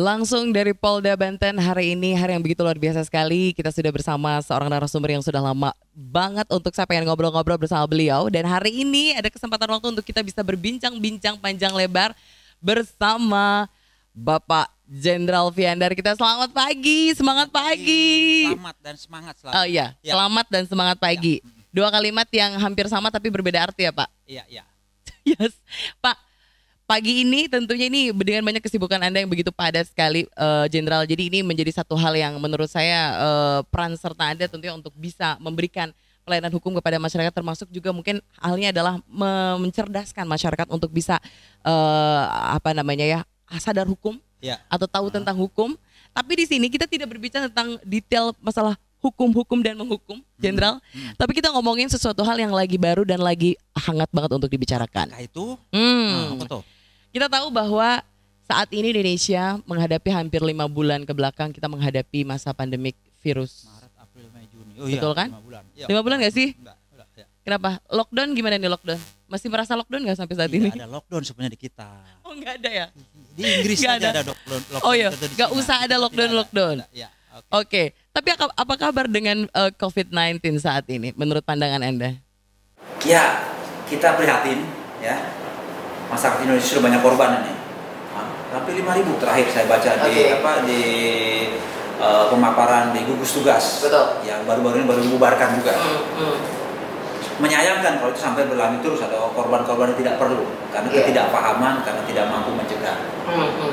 Langsung dari Polda Banten hari ini hari yang begitu luar biasa sekali Kita sudah bersama seorang narasumber yang sudah lama banget untuk saya pengen ngobrol-ngobrol bersama beliau Dan hari ini ada kesempatan waktu untuk kita bisa berbincang-bincang panjang lebar Bersama Bapak Jenderal Fiandar kita selamat pagi, semangat pagi. Selamat dan semangat selalu. Oh iya, Ya. selamat dan semangat pagi. Dua kalimat yang hampir sama tapi berbeda arti ya Pak. Iya, iya. Yes, Pak. Pagi ini tentunya ini dengan banyak kesibukan Anda yang begitu padat sekali, eh, Jenderal. Jadi ini menjadi satu hal yang menurut saya eh, peran serta Anda tentunya untuk bisa memberikan pelayanan hukum kepada masyarakat, termasuk juga mungkin halnya adalah me- mencerdaskan masyarakat untuk bisa eh, apa namanya ya sadar hukum Iya. atau tahu tentang hukum. Tapi di sini kita tidak berbicara tentang detail masalah hukum-hukum dan menghukum, Jenderal. hmm. Tapi kita ngomongin sesuatu hal yang lagi baru dan lagi hangat banget untuk dibicarakan. Nah, itu Hmm. nah, apa tuh? Kita tahu bahwa saat ini Indonesia menghadapi hampir lima bulan ke belakang kita menghadapi masa pandemik virus. Maret, April, Mei, Juni. Oh Betul kan? Lima bulan. Iya. Lima bulan nggak sih? Enggak, enggak, ya. Kenapa? Lockdown gimana nih lockdown? Masih merasa lockdown nggak sampai saat ini? Tidak ada lockdown sebenarnya di kita. Oh nggak ada ya? Di Inggris Nggak ada. ada lockdown. lockdown Oh iya, nggak usah ada lockdown-lockdown. Tidak, Ya, oke. Oke, tapi apa, apa kabar dengan eh, COVID-19 saat ini menurut pandangan Anda? Ya, kita prihatin ya. Masyarakat Indonesia sudah banyak korban ini. Ah, Hampir 5.000 terakhir saya baca di Oke. apa di eh, pemaparan di gugus tugas. Betul. Yang baru-baru ini baru dibubarkan juga. Menyayangkan kalau itu sampai berlanjut terus atau korban-korban tidak perlu karena Iya. ketidakpahaman karena tidak mampu mencegah.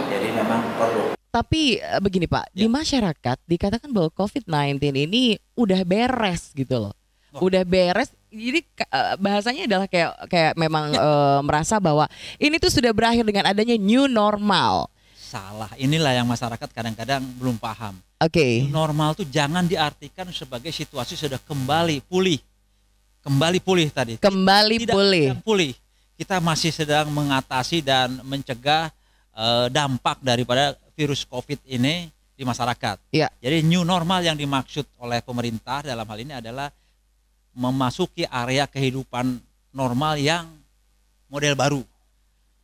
Jadi memang perlu. Tapi eh, begini Pak, di Ya. masyarakat dikatakan bahwa COVID-19 ini udah beres gitu loh. Oh. Udah beres. Jadi eh, bahasanya adalah kayak kayak memang Ya. eh, merasa bahwa ini tuh sudah berakhir dengan adanya new normal. Salah. Inilah yang masyarakat kadang-kadang belum paham. Oke. Normal tuh jangan diartikan sebagai situasi sudah kembali pulih. Kembali pulih tadi. Kembali tidak pulih. sedang pulih. Kita masih sedang mengatasi dan mencegah eh, dampak daripada virus COVID ini di masyarakat. Iya. Jadi new normal yang dimaksud oleh pemerintah dalam hal ini adalah memasuki area kehidupan normal yang model baru.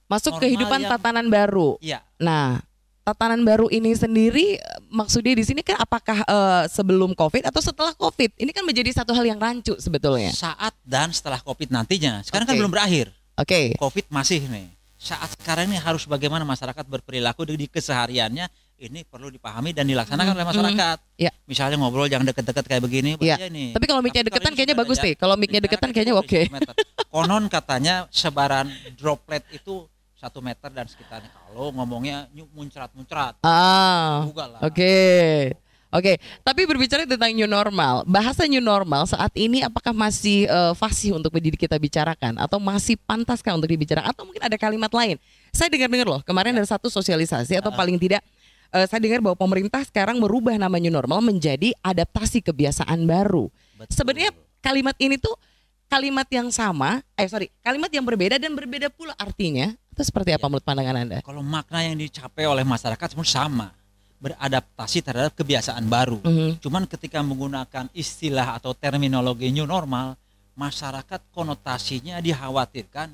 Masuk normal kehidupan yang- tatanan baru. Iya, Nah, tatanan baru ini sendiri eh, maksudnya di sini kan apakah eh, sebelum Covid atau setelah Covid? Ini kan menjadi satu hal yang rancu sebetulnya. saat dan setelah COVID nantinya. Sekarang kan Oke. belum berakhir. Oke. COVID masih nih. Saat sekarang ini harus bagaimana masyarakat berperilaku di kesehariannya ini perlu dipahami dan dilaksanakan oleh masyarakat. Iya. Misalnya ngobrol yang deket-deket kayak begini, Iya. bahaya nih. Tapi kalau mic-nya Tapi deketan ini kayaknya bagus nih. Kalau mic-nya Bicara deketan kayaknya oke. 10 meter. Konon katanya sebaran droplet itu satu meter dan sekitarnya. Kalau ngomongnya muncrat-muncrat, Ah. Oke. Oke, tapi berbicara tentang new normal, bahasa new normal saat ini apakah masih eh, fasih untuk mendidik kita bicarakan atau masih pantaskah untuk dibicarakan atau mungkin ada kalimat lain? Saya dengar-dengar loh, kemarin ada satu sosialisasi atau Ah. paling tidak eh, saya dengar bahwa pemerintah sekarang merubah nama new normal menjadi adaptasi kebiasaan baru. Betul. Sebenarnya kalimat ini tuh kalimat yang sama, eh sorry, kalimat yang berbeda dan berbeda pula artinya. Itu seperti apa Ya. menurut pandangan Anda? kalau makna yang dicapai oleh masyarakat semua sama, beradaptasi terhadap kebiasaan baru. Mhm. Cuman ketika menggunakan istilah atau terminologi new normal, masyarakat konotasinya dikhawatirkan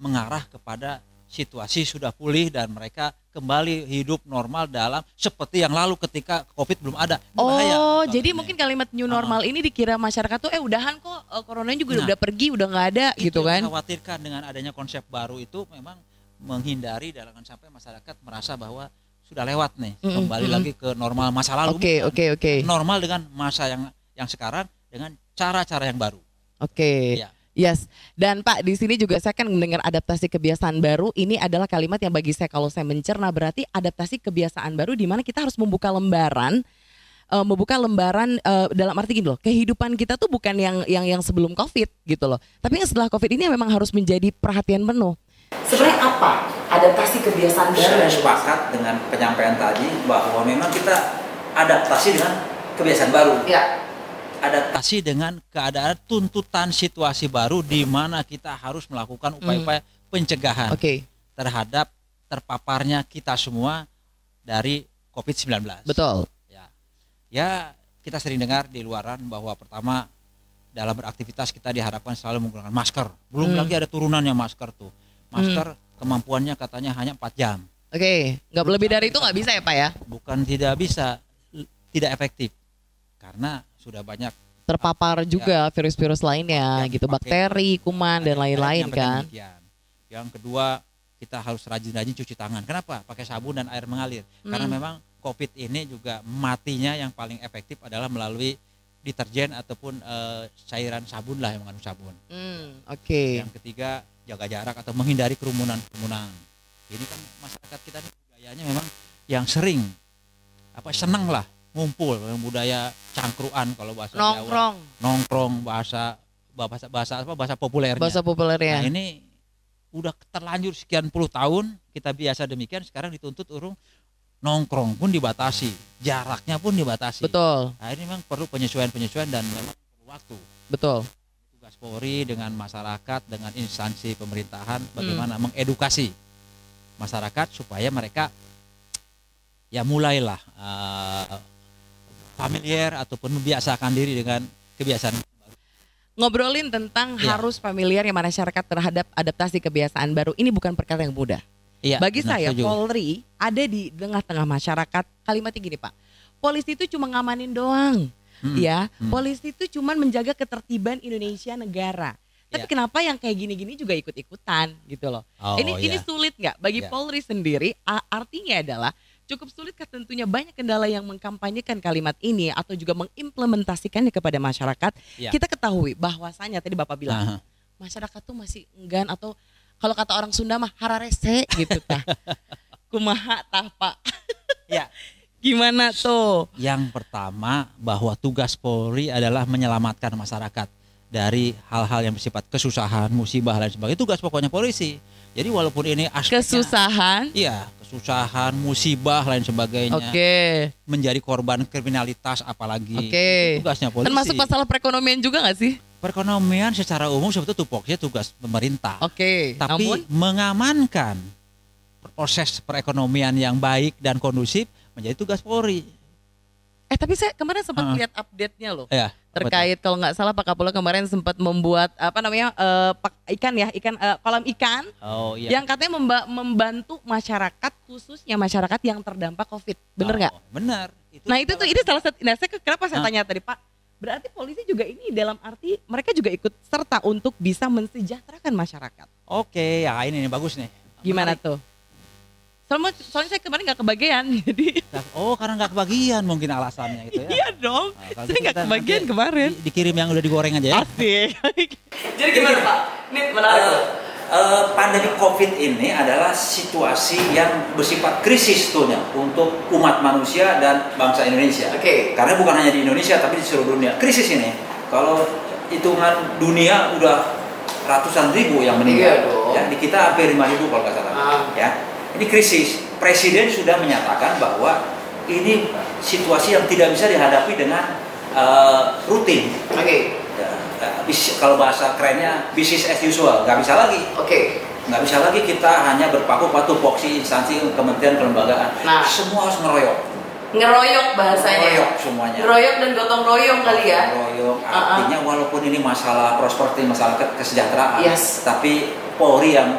mengarah kepada situasi sudah pulih dan mereka kembali hidup normal dalam seperti yang lalu ketika Covid belum ada. Ini bahaya Oh, soal jadi ini. mungkin kalimat new Ah. normal ini dikira masyarakat tuh eh udahan kok eh, coronanya juga Nah. udah pergi, udah nggak ada Itu gitu kan. yang Dikhawatirkan dengan adanya konsep baru itu memang menghindari jangan sampai masyarakat merasa bahwa sudah lewat nih, Mm-mm, kembali mm-mm. lagi ke normal masa lalu. Oke, oke, oke. Normal dengan masa yang yang sekarang dengan cara-cara yang baru. Oke. Iya. Yes. Dan Pak, di sini juga saya kan mendengar adaptasi kebiasaan baru. Ini adalah kalimat yang bagi saya kalau saya mencerna berarti adaptasi kebiasaan baru di mana kita harus membuka lembaran eh, membuka lembaran eh, dalam arti gini loh, kehidupan kita tuh bukan yang yang yang sebelum Covid gitu loh. Tapi yang setelah Covid ini memang harus menjadi perhatian penuh. Sebenarnya apa adaptasi kebiasaan Saya sepakat dengan penyampaian tadi bahwa memang kita adaptasi dengan kebiasaan baru. Ya. Adaptasi dengan keadaan tuntutan situasi baru di mana kita harus melakukan upaya-upaya pencegahan Oke, terhadap terpaparnya kita semua dari COVID-19. betul. Ya. Ya, kita sering dengar di luaran bahwa pertama dalam beraktivitas kita diharapkan selalu menggunakan masker. Belum Hmm. lagi ada turunannya masker tuh. Masker kemampuannya katanya hanya 4 jam. Oke, nggak lebih dari itu nggak bisa ya Pak ya? Bukan tidak bisa, tidak efektif. Karena sudah banyak Terpapar juga virus-virus lainnya Ya, gitu, bakteri, kuman dan lain-lain kan. demikian. Yang kedua, kita harus rajin-rajin cuci tangan. Kenapa? Pakai sabun dan air mengalir. Karena Hmm. memang COVID ini juga matinya yang paling efektif adalah melalui deterjen ataupun eh, cairan sabun lah yang mengandung sabun. Hmm, Oke. Yang ketiga, jaga jarak atau menghindari kerumunan-kerumunan. Ini kan masyarakat kita ini budayanya memang yang sering apa senang lah ngumpul yang budaya cangkruan kalau bahasa Jawa. Nongkrong, Nongkrong bahasa bahasa bahasa apa bahasa populernya. bahasa populernya. Nah, ini udah terlanjur sekian puluh tahun kita biasa demikian sekarang dituntut urung nongkrong pun dibatasi, jaraknya pun dibatasi. Betul, Nah, ini memang perlu penyesuaian-penyesuaian dan memang perlu waktu. betul. Tugas Polri dengan masyarakat, dengan instansi pemerintahan bagaimana Hmm. mengedukasi masyarakat supaya mereka ya mulailah eh, familiar ataupun membiasakan diri dengan kebiasaan Ngobrolin tentang Iya. harus familiar yang masyarakat terhadap adaptasi kebiasaan baru ini bukan perkara yang mudah. Iya, Bagi benar, saya setuju. Polri ada di tengah-tengah masyarakat. Kalimatnya gini Pak, polisi itu cuma ngamanin doang, Hmm, ya. hmm. Polisi itu cuma menjaga ketertiban Indonesia negara. Tapi Ya. kenapa yang kayak gini-gini juga ikut-ikutan gitu loh? Oh, ini ini iya. sulit nggak bagi Iya. Polri sendiri? Artinya adalah cukup sulit kan tentunya banyak kendala yang mengkampanyekan kalimat ini atau juga mengimplementasikannya kepada masyarakat. Iya. Kita ketahui bahwasanya tadi Bapak bilang Aha. masyarakat tuh masih enggan atau kalau kata orang Sunda mah hararese gitu tah. Kumaha tah Pak. Ya. Gimana tuh? Yang pertama bahwa tugas Polri adalah menyelamatkan masyarakat dari hal-hal yang bersifat kesusahan, musibah dan sebagainya. Tugas pokoknya polisi. Jadi walaupun ini aspeknya Kesusahan. Iya, kesusahan, musibah lain sebagainya. Oke. Menjadi korban kriminalitas apalagi. Oke. Itu tugasnya polisi. Termasuk masalah perekonomian juga nggak sih? perekonomian secara umum sebetulnya tupoksinya tugas pemerintah. Oke. Tapi Namun mengamankan proses perekonomian yang baik dan kondusif menjadi tugas Polri. Eh tapi saya kemarin sempat Heeh. lihat update-nya loh. Ya, terkait kalau nggak salah Pak Kapolda kemarin sempat membuat apa namanya eh, pak- ikan ya ikan eh, kolam ikan Oh iya. yang katanya memba- membantu masyarakat khususnya masyarakat yang terdampak COVID bener nggak? Oh, benar. Nah itu tuh ini salah satu. Nah saya ke- kenapa saya Hah? tanya tadi Pak? Berarti polisi juga ini dalam arti mereka juga ikut serta untuk bisa mensejahterakan masyarakat. Oke, ya ini nih bagus nih. Gimana Menarik. tuh? Soalnya, soalnya saya kemarin nggak kebagian jadi Oh, karena nggak kebagian mungkin alasannya gitu ya. iya dong. Nah, Saya gitu nggak kebagian kemarin. di- dikirim yang udah digoreng aja ya. Asik. jadi gimana Pak? Ini menarik. Eh, eh, pandemi COVID ini adalah situasi yang bersifat krisis tuhnya untuk umat manusia dan bangsa Indonesia. Oke. Karena bukan hanya di Indonesia tapi di seluruh dunia. Krisis ini kalau hitungan dunia udah ratusan ribu yang Iya meninggal. dong. Ya, di kita hampir 5 ribu kalau nggak salah. Ah. Ya, ini krisis. Presiden sudah menyatakan bahwa ini situasi yang tidak bisa dihadapi dengan eh, rutin. Oke. Ya, eh, bis- kalau bahasa kerennya business as usual, nggak bisa lagi Oke. nggak bisa lagi kita hanya berpaku patuh poksi instansi kementerian kelembagaan Nah. semua harus ngeroyok Ngeroyok bahasanya. ngeroyok semuanya Ngeroyok dan gotong royong kali ya. ngeroyok artinya walaupun ini masalah prosperity masalah ke- kesejahteraan Yes. tapi Polri yang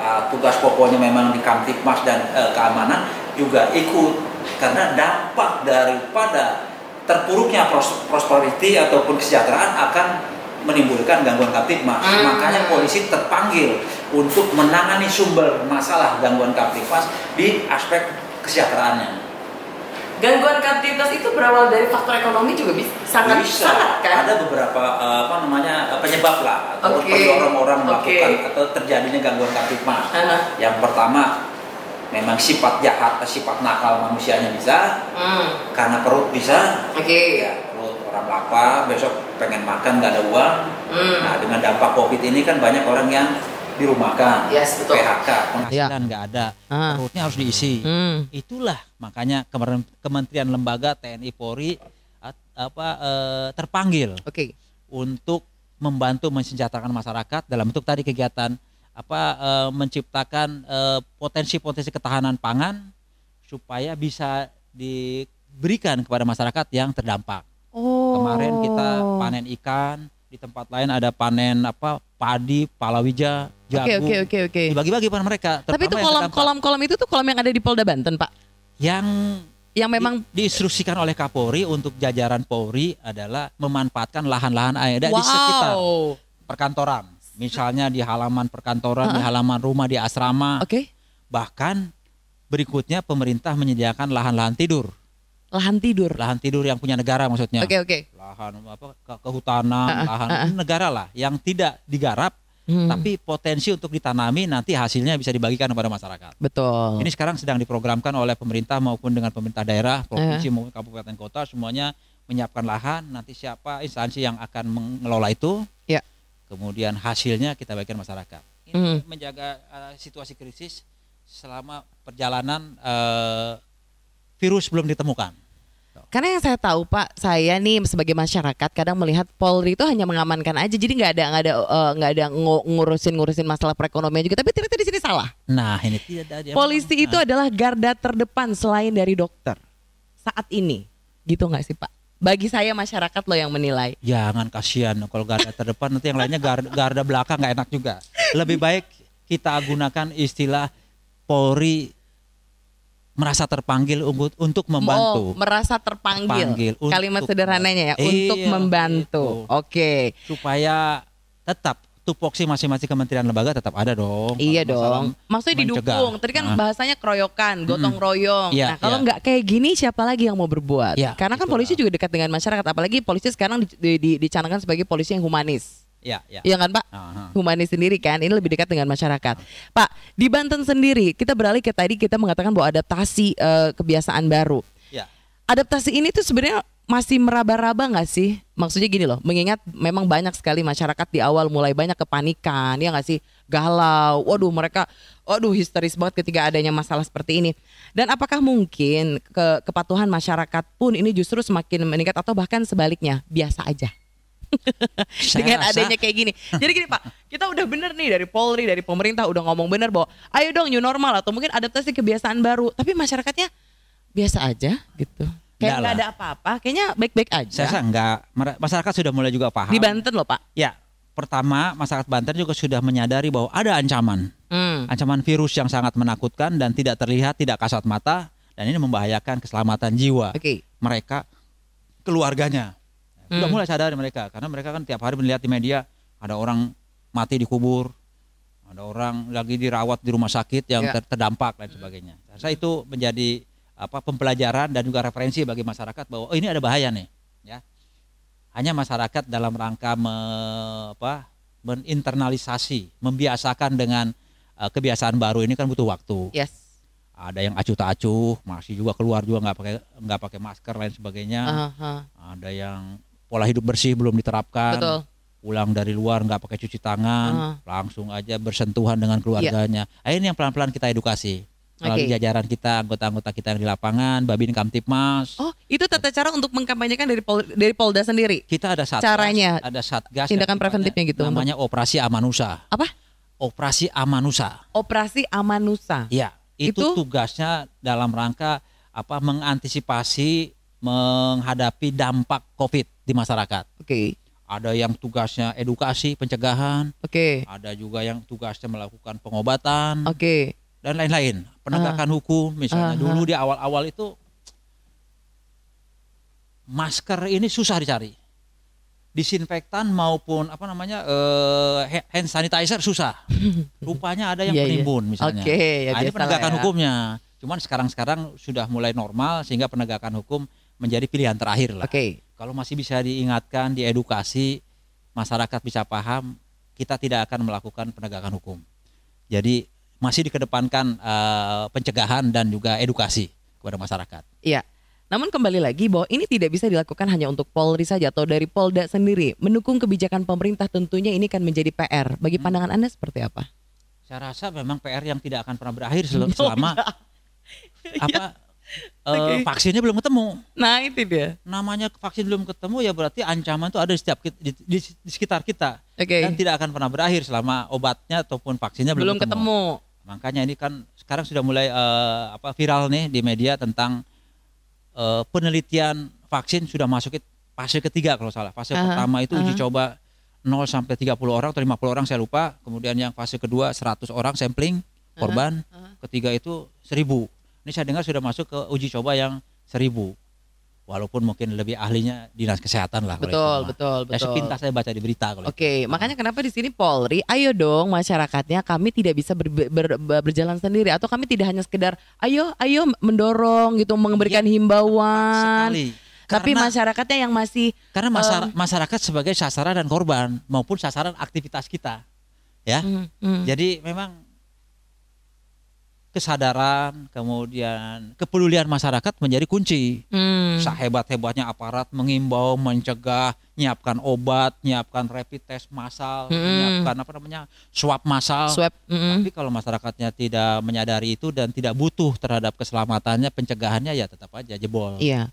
uh, tugas pokoknya memang di Kamtipmas dan uh, keamanan juga ikut karena dampak daripada terpuruknya pros- prosperity ataupun kesejahteraan akan menimbulkan gangguan Kamtipmas. Hmm. Makanya polisi terpanggil untuk menangani sumber masalah gangguan Kamtipmas di aspek kesejahteraannya. Gangguan kamtipas itu berawal dari faktor ekonomi juga bisa sangat bisa sangat kan? ada beberapa eh, apa namanya eh, penyebab lah atau Oke. pendorong orang melakukan atau terjadinya gangguan kamtipmas. Aha. Yang pertama memang sifat jahat, sifat nakal manusianya bisa Hmm. karena perut bisa Oke. ya perut orang lapar besok pengen makan nggak ada uang. Hmm. Nah dengan dampak covid ini kan banyak orang yang dirumahkan, Yes, betul. PHK. Penghasilan nggak ada, Ah. perutnya harus diisi. Hmm. Itulah makanya kemer- kementerian lembaga TNI Polri at- apa eh, terpanggil Oke. untuk membantu mensejahterakan masyarakat dalam bentuk tadi kegiatan apa eh, menciptakan eh, potensi-potensi ketahanan pangan supaya bisa diberikan kepada masyarakat yang terdampak. Oh. Kemarin kita panen ikan di tempat lain ada panen apa padi, palawija, jagung. Oke oke oke oke. Dibagi-bagi pada mereka. Tapi itu kolom itu tuh kolom yang ada di Polda Banten pak, yang yang memang di- diinstruksikan oleh Kapolri untuk jajaran Polri adalah memanfaatkan lahan-lahan yang ada di sekitar wow. perkantoran. Misalnya di halaman perkantoran, di halaman rumah, di asrama. Oke. Bahkan berikutnya pemerintah menyediakan lahan-lahan tidur. Lahan tidur. Lahan tidur yang punya negara maksudnya. Oke oke. Lahan apa ke- kehutanan, Ah, ah, lahan ah, ah. negara lah yang tidak digarap Hmm, tapi potensi untuk ditanami nanti hasilnya bisa dibagikan kepada masyarakat. betul. Ini sekarang sedang diprogramkan oleh pemerintah maupun dengan pemerintah daerah, provinsi Eh. maupun kabupaten kota semuanya menyiapkan lahan. Nanti siapa instansi yang akan mengelola itu, Ya. kemudian hasilnya kita bagikan masyarakat. Ini Hmm. menjaga eh, situasi krisis selama perjalanan eh, virus belum ditemukan. Karena yang saya tahu Pak, saya nih sebagai masyarakat kadang melihat Polri itu hanya mengamankan aja, jadi nggak ada nggak ada eh, nggak ada ngu- ngurusin ngurusin masalah perekonomian juga. Tapi ternyata di sini salah. Nah ini tidak ada. Polisi itu adalah garda terdepan selain dari dokter saat ini, gitu nggak sih Pak? Bagi saya masyarakat loh yang menilai. Jangan kasihan kalau garda terdepan nanti yang lainnya garda, garda belakang nggak enak juga. Lebih baik kita gunakan istilah Polri merasa terpanggil untuk membantu Oh, merasa terpanggil. Terpanggil untuk- Kalimat sederhananya ya, Iya, untuk membantu. itu. Oke. supaya tetap tupoksi masing-masing kementerian lembaga tetap ada dong. Iya dong. Maksudnya mencegah. didukung. Tadi kan Nah. bahasanya keroyokan, gotong royong. Iya, nah, kalau iya. nggak kayak gini siapa lagi yang mau berbuat? Iya, Karena kan itulah. polisi juga dekat dengan masyarakat, apalagi polisi sekarang di, di, di- dicanangkan sebagai polisi yang humanis. Iya, iya. Iya kan, Pak? Aha. Humanis sendiri kan, ini lebih dekat dengan masyarakat. Pak, di Banten sendiri kita beralih ke tadi kita mengatakan bahwa adaptasi eh, kebiasaan baru. Iya. Adaptasi ini tuh sebenarnya masih meraba-raba nggak sih? Maksudnya gini loh, mengingat memang banyak sekali masyarakat di awal mulai banyak kepanikan, ya nggak sih? Galau, waduh mereka, waduh histeris banget ketika adanya masalah seperti ini. Dan apakah mungkin ke kepatuhan masyarakat pun ini justru semakin meningkat atau bahkan sebaliknya biasa aja? Dengan rasa- adanya kayak gini. Jadi gini Pak, kita udah bener nih dari Polri, dari pemerintah udah ngomong bener bahwa ayo dong new normal atau mungkin adaptasi kebiasaan baru. Tapi masyarakatnya biasa aja gitu. Kayak nggak ada apa-apa, kayaknya baik-baik aja. Saya rasa enggak. Masyarakat sudah mulai juga paham. Di Banten loh Pak. Ya, pertama masyarakat Banten juga sudah menyadari bahwa ada ancaman. Hmm. Ancaman virus yang sangat menakutkan dan tidak terlihat, tidak kasat mata dan ini membahayakan keselamatan jiwa Oke. mereka, keluarganya. Sudah Hmm. mulai sadar mereka karena mereka kan tiap hari melihat di media ada orang mati dikubur, ada orang lagi dirawat di rumah sakit yang Ya. ter- terdampak dan sebagainya. Saya itu menjadi apa pembelajaran dan juga referensi bagi masyarakat bahwa oh ini ada bahaya nih, ya. Hanya masyarakat dalam rangka me, apa, meninternalisasi, membiasakan dengan eh, kebiasaan baru ini kan butuh waktu Yes. ada yang acuh tak acuh masih juga keluar juga nggak pakai nggak pakai masker lain sebagainya Aha. ada yang pola hidup bersih belum diterapkan Betul. pulang dari luar nggak pakai cuci tangan langsung aja bersentuhan dengan keluarganya Ah, ini yang pelan pelan kita edukasi melalui Oke. jajaran kita anggota-anggota kita yang di lapangan babin kamtipmas Oh, itu tata cara untuk mengkampanyekan dari Pol- dari Polda sendiri. kita ada satgas Caranya, ada satgas tindakan preventifnya gitu untuk- namanya operasi amanusa Apa? operasi amanusa Operasi Amanusa. Iya, itu, Itu? tugasnya dalam rangka apa mengantisipasi menghadapi dampak Covid di masyarakat. Oke. Ada yang tugasnya edukasi, pencegahan, Oke. ada juga yang tugasnya melakukan pengobatan Oke. dan lain-lain. Penegakan hukum misalnya Aha. dulu di awal-awal itu masker ini susah dicari. Disinfektan maupun apa namanya eh, hand sanitizer susah. Rupanya ada yang Iya, iya. penimbun misalnya. Oke, ya Nah, ini penegakan ya. hukumnya. Cuman sekarang-sekarang sudah mulai normal sehingga penegakan hukum menjadi pilihan terakhir lah. Oke. Kalau masih bisa diingatkan, diedukasi, masyarakat bisa paham, kita tidak akan melakukan penegakan hukum. Jadi masih dikedepankan eh, pencegahan dan juga edukasi kepada masyarakat. Iya. Namun kembali lagi bahwa ini tidak bisa dilakukan hanya untuk Polri saja atau dari Polda sendiri. Mendukung kebijakan pemerintah tentunya ini kan menjadi PR. Bagi Hmm. pandangan Anda seperti apa? Saya rasa memang PR yang tidak akan pernah berakhir sel- Oh, selama apa eh, Oke. vaksinnya belum ketemu. Nah itu dia. Namanya vaksin belum ketemu ya berarti ancaman itu ada di setiap di, di, di sekitar kita. Oke. dan tidak akan pernah berakhir selama obatnya ataupun vaksinnya belum, Belum ketemu. Makanya ini kan sekarang sudah mulai eh, apa viral nih di media tentang eh, penelitian vaksin sudah masuk fase ketiga kalau salah. Fase Aha, pertama itu uji aha. coba 0 sampai 30 orang atau 50 orang saya lupa. Kemudian yang fase kedua 100 orang sampling korban. aha. Ketiga itu 1000. Ini saya dengar sudah masuk ke uji coba yang 1000. Walaupun mungkin lebih ahlinya dinas kesehatan lah. itu Betul, mah. betul, Ya betul. sepintas saya baca di berita itu. Oke, makanya kenapa di sini Polri, ayo dong masyarakatnya kami tidak bisa ber- ber- ber- berjalan sendiri atau kami tidak hanya sekedar ayo ayo mendorong gitu memberikan himbauan. Sekali. Tapi Karena- masyarakatnya yang masih Karena masar- masyarakat sebagai sasaran dan korban maupun sasaran aktivitas kita. Ya. Hmm, hmm. Jadi memang kesadaran, kemudian kepedulian masyarakat menjadi kunci. Hmm. Sehebat-hebatnya aparat mengimbau, mencegah, nyiapkan obat, nyiapkan rapid test massal, Mm-mm. nyiapkan apa namanya? swab massal. swab. mm-mm. Tapi kalau masyarakatnya tidak menyadari itu dan tidak butuh terhadap keselamatannya, pencegahannya ya tetap aja jebol. Iya.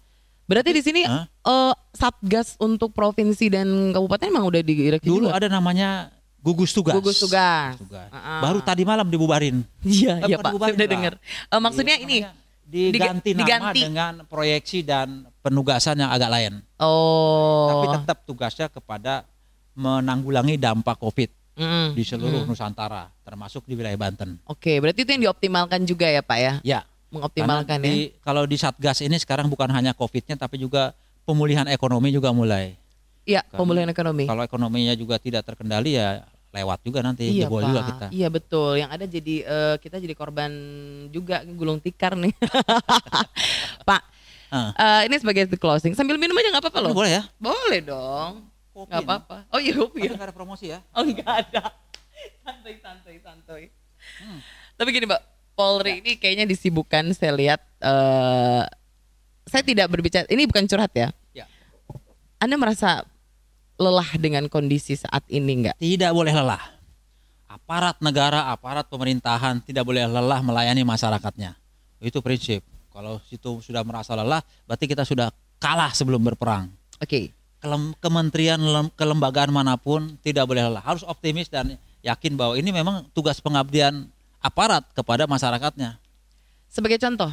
Berarti di sini Hah? eh, satgas untuk provinsi dan kabupaten emang udah direksi Dulu juga? ada namanya gugus tugas. Gugus tugas. Tugas. Ah. Baru tadi malam dibubarin. Iya, Eh, iya Pak, saya udah dengar. Eh, maksudnya Di- ini. namanya diganti nama diganti. dengan proyeksi dan penugasan yang agak lain. Oh. Tapi tetap tugasnya kepada menanggulangi dampak Covid Mm-mm. di seluruh Mm. Nusantara, termasuk di wilayah Banten. Oke, berarti itu yang dioptimalkan juga ya Pak ya? Ya, Mengoptimalkan karena ya. di- kalau di Satgas ini sekarang bukan hanya Covid-nya tapi juga pemulihan ekonomi juga mulai. Iya, kan- pemulihan ekonomi. Kalau ekonominya juga tidak terkendali ya lewat juga nanti Iya jebol Pak, juga kita. iya betul. Yang ada jadi eh, kita jadi korban juga gulung tikar nih, Pak. Ah. eh, ini sebagai the closing. Sambil minum aja nggak apa-apa loh. Boleh ya? Boleh dong. Kopi Nggak nih. apa-apa. Oh iya kopi ya. ada promosi ya? Oh nggak ada. Santai santai santai. Hmm. Tapi gini Mbak, Polri ini kayaknya disibukkan. Saya lihat. eh saya tidak berbicara. Ini bukan curhat ya. Ya. Anda merasa lelah dengan kondisi saat ini nggak? Tidak boleh lelah. Aparat negara, aparat pemerintahan tidak boleh lelah melayani masyarakatnya. Itu prinsip. Kalau situ sudah merasa lelah, berarti kita sudah kalah sebelum berperang. Oke. Kelem- kementerian lem- kelembagaan mana pun tidak boleh lelah. Harus optimis dan yakin bahwa ini memang tugas pengabdian aparat kepada masyarakatnya. Sebagai contoh,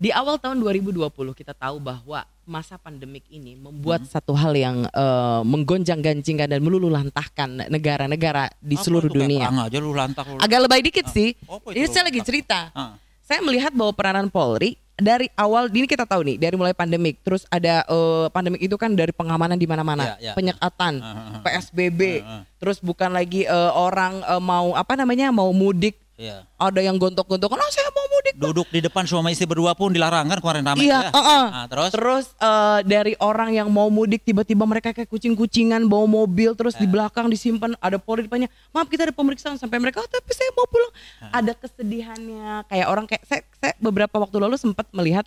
di awal tahun 2020 kita tahu bahwa masa pandemik ini membuat Hmm. satu hal yang eh, menggonjang-gancingkan dan meluluhlantahkan negara-negara di Apa seluruh dunia. aja lu lantak lu. Agak lebay dikit Ah, sih. Ini saya lagi cerita. Ah, Saya melihat bahwa peranan Polri dari awal ini kita tahu nih dari mulai pandemik terus ada eh, pandemik itu kan dari pengamanan di mana-mana, Ya, ya. penyekatan, ah, ah, ah. PSBB, Ah, ah. terus bukan lagi eh, orang eh, mau apa namanya mau mudik, Iya. ada yang gontok-gontokan, oh saya mau mudik. Pak." Duduk di depan suami istri berdua pun dilarang kan kemarin ramai Iya, ya. heeh. Ah, terus Terus eh, dari orang yang mau mudik tiba-tiba mereka kayak kucing-kucingan bawa mobil terus Eh. di belakang disimpan ada polri depannya. Maaf kita ada pemeriksaan sampai mereka oh, tapi saya mau pulang. Eh. Ada kesedihannya kayak orang kayak saya, saya beberapa waktu lalu sempat melihat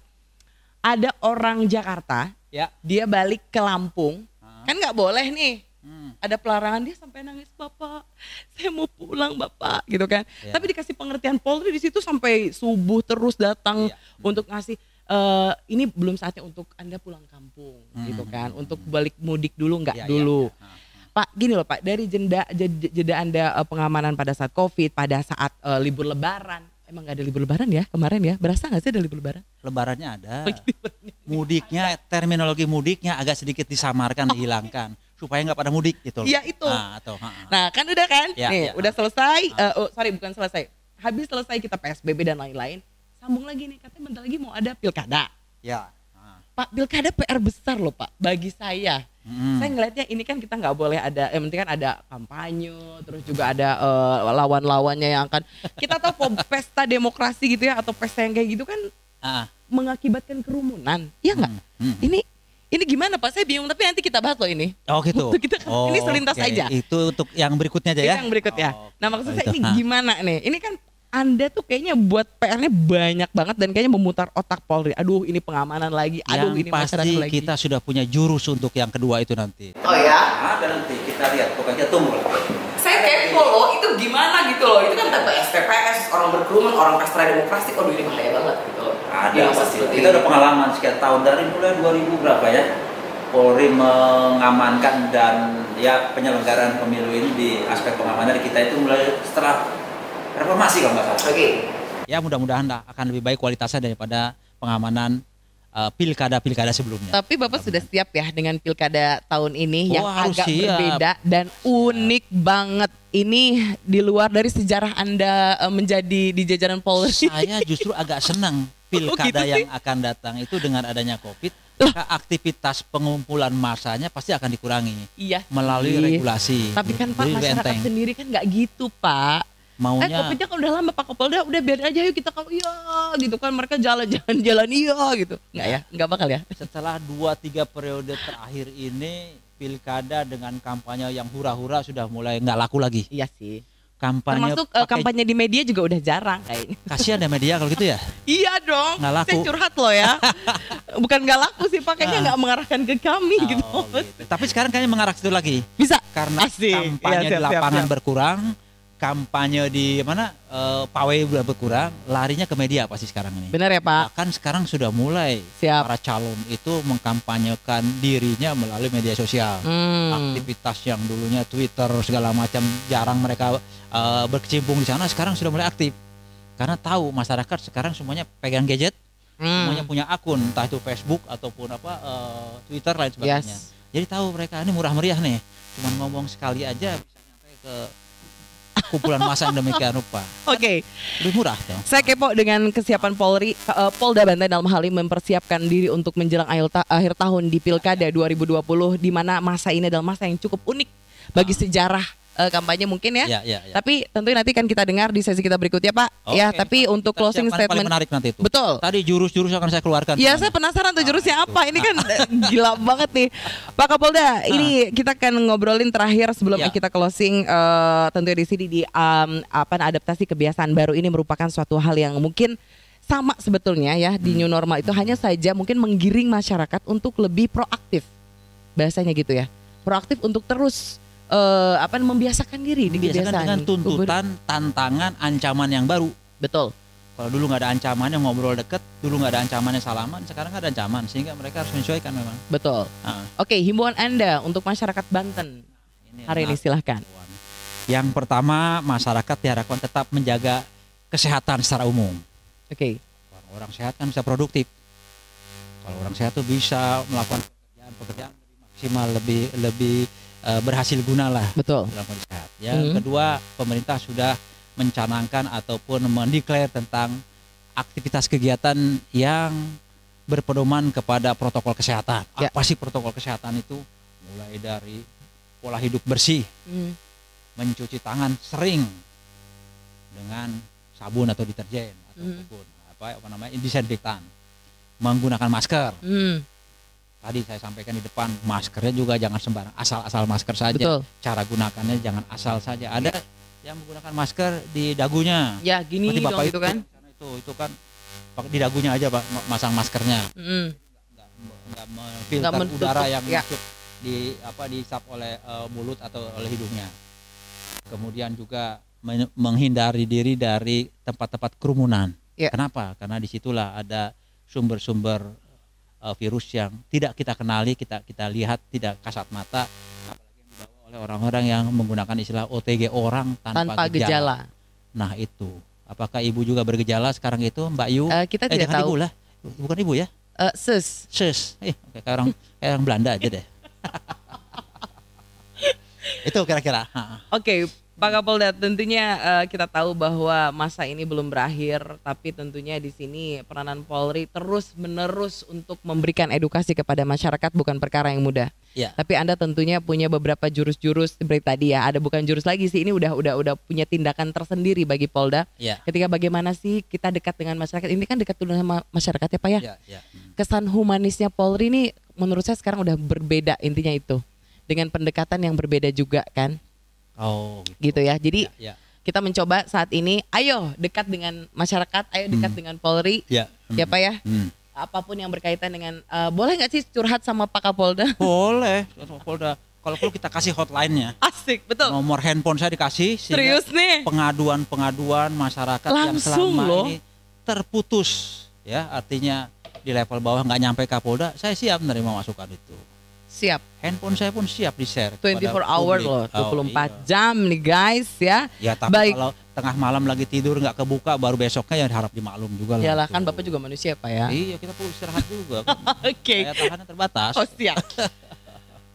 ada orang Jakarta ya. dia balik ke Lampung kan nggak boleh nih Hmm. ada pelarangan dia sampai nangis bapak saya mau pulang bapak gitu kan Ya. tapi dikasih pengertian Polri di situ sampai subuh terus datang Iya. untuk ngasih eh, ini belum saatnya untuk anda pulang kampung Hmm. gitu kan untuk balik mudik dulu nggak Ya, ya, dulu ya. Ah, Pak gini loh Pak dari jeda jeda, anda eh, pengamanan pada saat COVID pada saat eh, libur Lebaran emang nggak ada libur Lebaran ya kemarin ya berasa nggak sih ada libur Lebaran Lebarannya ada. Oh, iya. Mudiknya, terminologi mudiknya agak sedikit disamarkan, dihilangkan supaya nggak pada mudik gitu. Iya, itu. Ah, atau, ah, ah. Nah kan udah kan, Ya, nih ya. udah selesai. eh, oh, sorry bukan selesai. Habis selesai kita PSBB dan lain-lain. Sambung lagi nih, katanya bentar lagi mau ada pilkada. ya. Pak pilkada PR besar loh Pak bagi saya. Hmm. Saya ngelihatnya ini kan kita nggak boleh ada, yang penting kan ada kampanye, terus juga ada eh, lawan-lawannya yang akan kita tahu pesta demokrasi gitu ya atau pesta yang kayak gitu kan Ah, mengakibatkan kerumunan, iya nggak? hmm, hmm. Ini ini gimana Pak? Saya bingung tapi nanti kita bahas loh ini. Oh gitu. Untuk kita- ini selintas oke. aja. Itu untuk yang berikutnya aja ya. yang berikut ya. Oh, Nah maksud oh, saya itu. ini gimana nih? Ini kan anda tuh kayaknya buat PR-nya banyak banget dan kayaknya memutar otak Polri. Aduh ini pengamanan lagi. Aduh Yang ini pasti lagi. kita sudah punya jurus untuk yang kedua itu nanti. Oh ya? Ada nanti kita lihat pokoknya tunggu loh. Itu gimana gitu loh? Itu kan TPS, TPS, orang berkerumun, orang pesta demokrasi. Aduh ini bahaya banget gitu loh. Ada Yang pasti. Kita udah pengalaman sekian tahun dari mulai 2000 berapa ya. Polri mengamankan dan ya penyelenggaraan pemilu ini di aspek pengamanan kita itu mulai setelah reformasi kalau nggak salah. Oke. Ya mudah-mudahan akan lebih baik kualitasnya daripada pengamanan eh, pilkada-pilkada sebelumnya. Tapi Bapak sudah siap ya dengan pilkada tahun ini Oh, yang agak siap. berbeda dan unik banget. Ini di luar dari sejarah Anda eh, menjadi di jajaran Polri. Saya justru agak senang pilkada gitu yang akan datang itu dengan adanya Covid, maka aktivitas pengumpulan masanya pasti akan dikurangi Iya. melalui regulasi. Tapi kan Pak masyarakat enteng. sendiri kan nggak gitu Pak. Eh maunya Covidnya kan udah lama Pak Kapolda udah biarin aja yuk kita kalau iya gitu kan mereka jalan-jalan jalan iya gitu. Nggak ya? Nggak bakal ya? setelah dua tiga periode terakhir ini pilkada dengan kampanye yang hura-hura sudah mulai nggak laku lagi. Iya sih. Kampanye Termasuk eh, kampanye di media juga udah jarang kayaknya. kasihan ya media kalau gitu ya. Iya dong. Nggak laku. Saya curhat loh ya. Bukan nggak laku sih pakainya Ah. nggak mengarahkan ke kami gitu. Oh, gitu. Tapi sekarang kayaknya mengarah situ lagi Bisa. karena Asik. kampanye Iya, siap, di siap, lapangan siap. berkurang, kampanye di mana eh, pawai berkurang, larinya ke media pasti sekarang ini. Benar ya Pak? Bahkan sekarang sudah mulai Siap. para calon itu mengkampanyekan dirinya melalui media sosial. Hmm. Aktivitas yang dulunya Twitter segala macam jarang mereka eh, berkecimpung di sana sekarang sudah mulai aktif. Karena tahu masyarakat sekarang semuanya pegang gadget, Hmm. semuanya punya akun, entah itu Facebook ataupun apa eh, Twitter lain sebagainya. Yes. Jadi tahu mereka ini murah meriah nih. Cuman ngomong sekali aja bisa nyampe ke kumpulan massa yang demikian rupa. Oke, Lebih murah dong. saya kepo dengan kesiapan Polri, eh, Polda Banten dalam hal ini mempersiapkan diri untuk menjelang akhir, ta- akhir tahun di Pilkada 2020, di mana masa ini adalah masa yang cukup unik bagi sejarah eh, kampanye mungkin ya. Ya, ya, ya. Tapi tentunya nanti kan kita dengar di sesi kita berikutnya Pak. Oke, ya, tapi Pak. untuk closing statement. menarik nanti itu. Betul. Tadi jurus-jurus akan saya keluarkan. Iya, saya penasaran tuh jurusnya Ah, apa. itu. Ini kan gila banget nih. Pak Kapolda, ini kita akan ngobrolin terakhir sebelum Ya. kita closing eh, tentunya di sini di um, apa adaptasi kebiasaan baru ini merupakan suatu hal yang mungkin sama sebetulnya ya di Hmm. new normal itu hanya saja mungkin menggiring masyarakat untuk lebih proaktif. Bahasanya gitu ya. Proaktif untuk terus eh, apa membiasakan diri di Biasakan kebiasaan. dengan tuntutan, tantangan, ancaman yang baru. Betul. Kalau dulu nggak ada ancamannya ngobrol deket, dulu nggak ada ancamannya salaman, sekarang ada ancaman sehingga mereka harus menyesuaikan memang. Betul. Ah, Oke, himbauan Anda untuk masyarakat Banten ini hari ini silahkan. himbauan. Yang pertama masyarakat diharapkan tetap menjaga kesehatan secara umum. Oke. Kalau orang sehat kan bisa produktif. Kalau orang sehat tuh bisa melakukan pekerjaan-pekerjaan lebih maksimal, lebih lebih eh, berhasil guna lah Betul. dalam kondisi sehat. Yang Hmm. kedua, pemerintah sudah mencanangkan ataupun mendeklar tentang aktivitas kegiatan yang berpedoman kepada protokol kesehatan. Ya. Apa sih protokol kesehatan itu? Mulai dari pola hidup bersih, Hmm. mencuci tangan sering dengan sabun atau deterjen Hmm. ataupun apa apa namanya disinfektan. Menggunakan masker. Hmm, Tadi saya sampaikan di depan, maskernya juga jangan sembarang asal-asal masker saja. betul. cara gunakannya jangan asal saja. Ada yang menggunakan masker di dagunya. Ya gini Seperti dong bapak gitu itu kan. itu itu kan di dagunya aja pak ma- masang maskernya. Mm, Nggak, nggak Nggak menutup, udara yang ya. masuk di apa dihisap oleh eh, mulut atau oleh hidungnya. Kemudian juga men- menghindari diri dari tempat-tempat kerumunan. Ya. Kenapa? Karena di situlah ada sumber-sumber eh, virus yang tidak kita kenali, kita kita lihat tidak kasat mata, apalagi yang dibawa oleh orang-orang yang menggunakan istilah OTG orang tanpa, tanpa gejala. Nah itu, apakah ibu juga bergejala sekarang itu, Mbak Yu? Eh, kita eh tidak tahu. ibu lah, bukan ibu ya? Eh, sus. Sis, eh kayak orang kayak orang Belanda aja deh. itu kira-kira. Oke, Pak Kapolda, tentunya eh, kita tahu bahwa masa ini belum berakhir, tapi tentunya di sini peranan Polri terus menerus untuk memberikan edukasi kepada masyarakat bukan perkara yang mudah. Ya. Tapi Anda tentunya punya beberapa jurus-jurus seperti tadi ya. Ada bukan jurus lagi sih, ini udah udah udah punya tindakan tersendiri bagi Polda. Ya. Ketika bagaimana sih kita dekat dengan masyarakat? Ini kan dekat sama masyarakat ya Pak ya. Ya, ya. Kesan humanisnya Polri ini menurut saya sekarang udah berbeda intinya itu dengan pendekatan yang berbeda juga kan Oh, gitu ya jadi Ya, ya. kita mencoba saat ini ayo dekat dengan masyarakat ayo dekat Hmm. dengan Polri Ya. ya Pak ya Hmm. apa pun yang berkaitan dengan eh, boleh nggak sih curhat sama Pak Kapolda Boleh. Polda. Kalau perlu kita kasih hotline-nya. asik betul Nomor handphone saya dikasih serius nih pengaduan-pengaduan masyarakat yang Langsung selama loh. ini terputus ya artinya di level bawah nggak nyampe Kapolda saya siap menerima masukan itu Siap. Handphone saya pun siap di share. 24 hour loh, 24 jam nih guys ya. Ya tapi Baik. kalau tengah malam lagi tidur nggak kebuka baru besoknya ya harap dimaklum juga lah. Yalah gitu. kan Bapak juga manusia Pak ya. Iya kita perlu istirahat juga. Oke. Daya tahannya terbatas. Oh siap.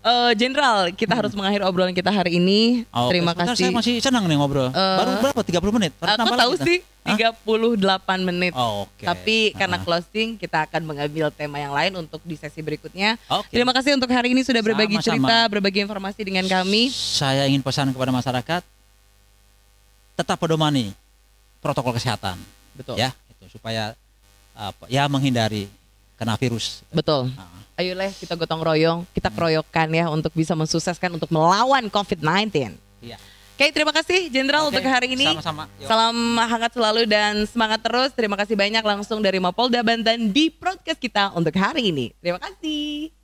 Eh, Jenderal, kita harus mengakhiri obrolan kita hari ini. Oke, Terima sebentar, kasih. Saya masih senang nih ngobrol. Eh, Baru berapa? 30 menit? Baru Aku tahu kita? sih Hah? 38 menit. Oh, Oke. Tapi karena closing kita akan mengambil tema yang lain untuk di sesi berikutnya. Oke. Terima kasih untuk hari ini sudah berbagi Sama-sama. cerita, berbagi informasi dengan kami. Saya ingin pesan kepada masyarakat tetap pedomani protokol kesehatan Betul. ya itu supaya apa ya menghindari kena virus. Betul. Ah. Ayo leh kita gotong royong, kita keroyokan ya untuk bisa mensukseskan untuk melawan COVID-19. Iya. Oke, terima kasih Jenderal Oke, untuk hari ini. Sama-sama. Salam hangat selalu dan semangat terus. Terima kasih banyak langsung dari Mapolda Banten di podcast kita untuk hari ini. Terima kasih.